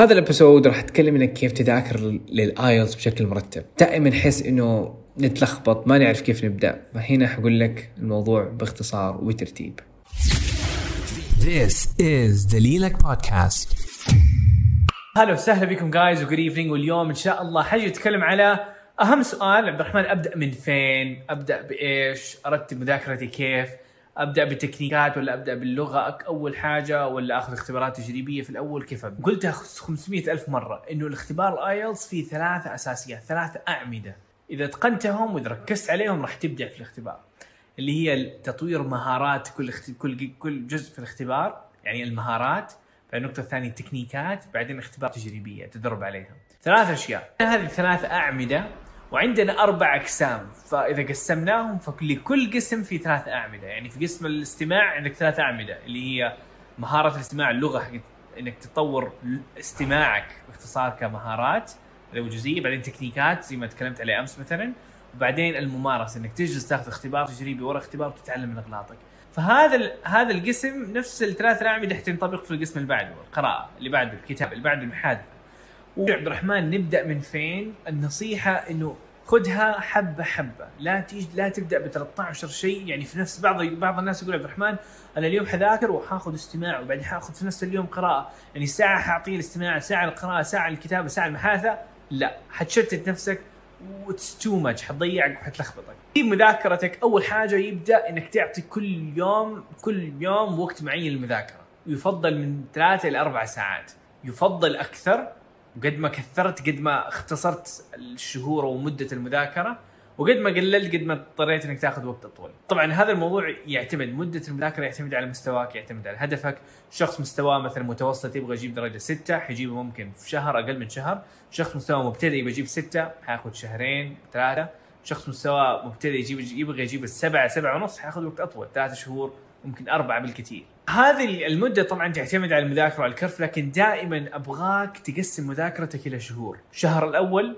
هذا ال episode راح أتكلم انك كيف تذاكر لل IELTS بشكل مرتب دائما نحس إنه نتلخبط ما نعرف كيف نبدأ فهنا حقول لك الموضوع باختصار وترتيب This is دليلك بودكاست هلا وسهلا بكم guys و good evening واليوم إن شاء الله حاجي اتكلم على أهم سؤال عبد الرحمن أبدأ من فين؟ أبدأ بإيش؟ أرتب مذاكرتي كيف؟ أبدأ بالتكنيكات ولا أبدأ باللغة؟ أول حاجة ولا آخذ اختبارات تجريبية في الأول؟ كيف؟ أبدأ؟ قلتها 500 ألف مرة. إنه الاختبار ال IELTS فيه ثلاثة أساسيات ثلاثة أعمدة. إذا اتقنتهم وإذا ركزت عليهم راح تبدع في الاختبار. اللي هي تطوير مهارات كل اخت... كل كل جزء في الاختبار يعني المهارات بعدين النقطة الثانية التكنيكات بعدين اختبار تجريبية تدرب عليها. ثلاث أشياء. هذه ثلاث أعمدة وعندنا أربع أقسام فإذا قسمناهم فلكل قسم في ثلاث أعمدة. يعني في قسم الاستماع عندك ثلاث أعمدة اللي هي مهارة الاستماع اللغة حقت إنك تطور استماعك باختصار كمهارات هو جزئية. بعدين تكنيكات زي ما تكلمت عليه أمس مثلا. وبعدين الممارسة إنك تجلس تاخذ اختبار تجريبي ورا اختبار وتتعلم من أغلاطك. فهذا هذا القسم نفس الثلاث أعمدة حتنطبق في القسم اللي بعده القراءة اللي بعده الكتاب اللي بعده المحادثة. وعبد الرحمن نبدأ من فين؟ النصيحة إنه خذها حبة حبة. لا تيجي لا تبدأ ب 13 شيء. يعني في نفس بعض بعض الناس يقول عبد الرحمن أنا اليوم حذاكر وحاخذ استماع وبعدين حاخذ في نفس اليوم قراءة. يعني ساعة حاعطيه الاستماع ساعة القراءة ساعة الكتابة ساعة المحادثة. لا حتشتت نفسك وإتس تو ماتش حتضيعك وحتلخبطك. في مذاكرتك. أول حاجة يبدأ إنك تعطي كل يوم كل يوم وقت معين للمذاكرة. يفضل من ثلاثة إلى أربع ساعات. يفضل أكثر وقد ما كثرت قد ما اختصرت الشهور ومدة المذاكرة وقد ما قللت قد ما اضطريت إنك تاخذ وقت اطول. طبعا هذا الموضوع يعتمد مدة المذاكرة يعتمد على مستواك يعتمد على هدفك، شخص مستواه مثلا متوسط يبغى يجيب درجة 6 حيجيبه ممكن في شهر أقل من شهر، شخص مستواه مبتدئ يبغى يجيب 6 حياخذ شهرين ثلاثة، شخص مستواه مبتدئ يجيب يبغى يجيب السبعة سبعة ونص حياخذ وقت أطول. ثلاثة شهور ممكن أربعة بالكثير. هذه المدة طبعا تعتمد على المذاكرة وعلى الكرف لكن دائما أبغاك تقسم مذاكرتك إلى شهور، الشهر الأول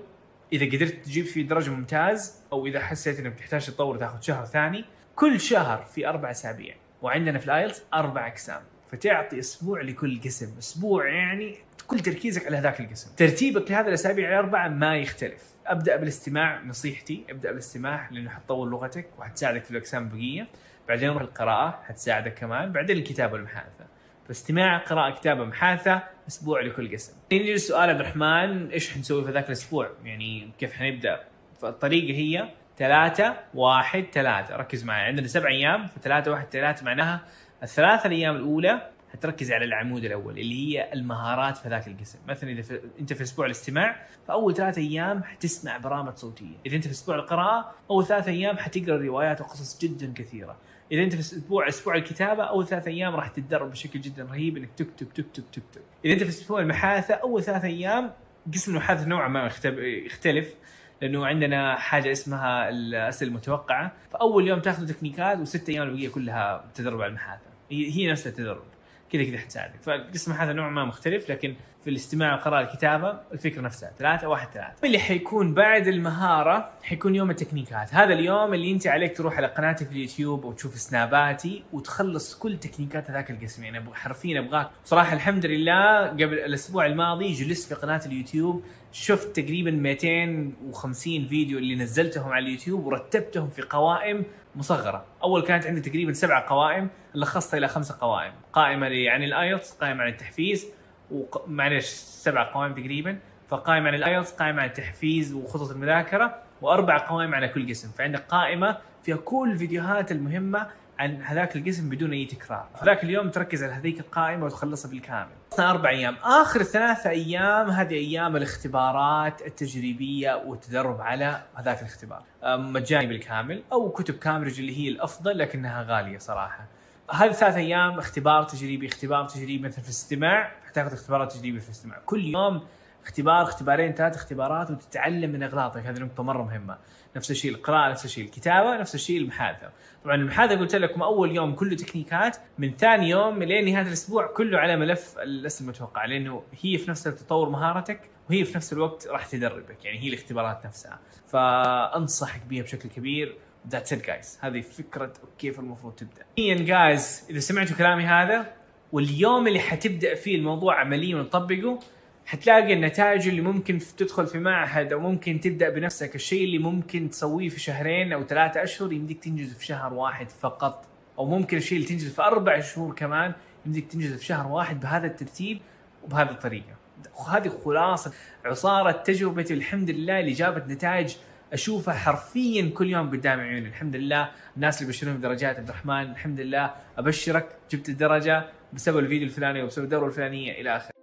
إذا قدرت تجيب فيه درجة ممتاز أو إذا حسيت إنك تحتاج تطور تاخذ شهر ثاني. كل شهر في أربع أسابيع. وعندنا في الآيلتس أربع أقسام. فتعطي أسبوع لكل قسم. أسبوع يعني كل تركيزك على هذاك القسم ترتيبك لهذه الأسابيع الأربعة ما يختلف أبدأ بالاستماع نصيحتي أبدأ بالاستماع لأنه حتطور لغتك وحتساعدك في الأقسام البقية بعدين روح القراءة حتساعدك كمان بعدين الكتابة والمحادثة فاستماع قراءة كتابة محادثة أسبوع لكل قسم. نيجي لسؤال عبد الرحمن إيش حنسوي في ذاك الأسبوع؟ يعني كيف حنبدأ؟ فالطريقة هي ثلاثة واحد ثلاثة ركز معي عندنا سبع أيام فثلاثة واحد ثلاثة معناها الثلاثة الأيام الأولى حتركز على العمود الأول اللي هي المهارات في ذاك القسم. مثلا إذا في أنت في أسبوع الاستماع فأول ثلاثة أيام حتسمع برامج صوتية. إذا أنت في أسبوع القراءة أول ثلاثة أيام حتقرأ روايات وقصص جدا كثيرة. إذا أنت في أسبوع أسبوع الكتابة أول ثلاث أيام راح تتدرب بشكل جدا رهيب إنك تكتب تكتب تكتب إذا أنت في أسبوع المحادثة أول ثلاث أيام قسم المحادثة نوعا ما يختلف لأنه عندنا حاجة اسمها الأسئلة المتوقعة. فأول يوم تاخذ تكنيكات وست أيام البقية كلها تدرب على المحادثة. هي نفسها التدرب. كذا كذا حتساعدك فالقسم هذا نوعا ما مختلف لكن في الاستماع والقراءة الكتابة الفكرة نفسها ثلاثة واحد ثلاثة. اللي حيكون بعد المهارة حيكون يوم التكنيكات. هذا اليوم اللي انت عليك تروح على قناتي في اليوتيوب وتشوف سناباتي وتخلص كل تكنيكات هذاك القسم. يعني حرفيا أبغاك. صراحة الحمد لله قبل الأسبوع الماضي جلست في قناة اليوتيوب شفت تقريبا 250 فيديو اللي نزلتهم على اليوتيوب ورتبتهم في قوائم مصغرة، أول كانت عندي تقريبا سبع قوائم لخصتها إلى خمسة قوائم، قائمة عن ال IELTS، قائمة عن التحفيز، وق... معلش سبع قوائم تقريبا، فقائمة عن ال IELTS، قائمة عن التحفيز وخطط المذاكرة، وأربع قوائم على كل قسم، فعندك قائمة فيها كل الفيديوهات المهمة عن هذاك القسم بدون أي تكرار، فذاك اليوم تركز على هذيك القائمة وتخلصها بالكامل. أربع أيام، آخر ثلاثة أيام هذه أيام الاختبارات التجريبية والتدرب على هذاك الاختبار، مجاني بالكامل أو كتب كامبريدج اللي هي الأفضل لكنها غالية صراحة. هذه ثلاث أيام اختبار تجريبي اختبار تجريبي مثلا في الاستماع حتاخذ اختبارات تجريبية في الاستماع، كل يوم اختبار اختبارين ثلاث اختبارات وتتعلم من اغلاطك. هذه نقطة مرة مهمة. نفس الشيء القراءة نفس الشيء الكتابة نفس الشيء المحادثة. طبعا المحادثة قلت لكم أول يوم كله تكنيكات من ثاني يوم لين نهاية الأسبوع كله على ملف الاسئله المتوقعه لأنه هي في نفس تطور مهارتك وهي في نفس الوقت راح تدربك. يعني هي الاختبارات نفسها. فأنصحك بها بشكل كبير. ذاتس ات جايز هذه فكرة كيف المفروض تبدأ. جايز إذا سمعتوا كلامي هذا واليوم اللي حتبدأ فيه الموضوع عمليا وتطبقه حتلاقي النتائج اللي ممكن تدخل في معهد أو ممكن تبدأ بنفسك. الشيء اللي ممكن تسويه في شهرين أو ثلاثة أشهر يمديك تنجزه في شهر واحد فقط. أو ممكن الشيء اللي تنجزه في أربع شهور كمان يمديك تنجزه في شهر واحد بهذا الترتيب وبهذه الطريقة. هذه خلاصة عصارة تجربتي. الحمد لله اللي جابت نتائج أشوفها حرفيا كل يوم قدام عيوني. الحمد لله الناس اللي بيشترون درجات عبد الرحمن الحمد لله أبشرك جبت الدرجة بسبب الفيديو الفلاني وبسبب الدورة الفلانية. إلى آخره.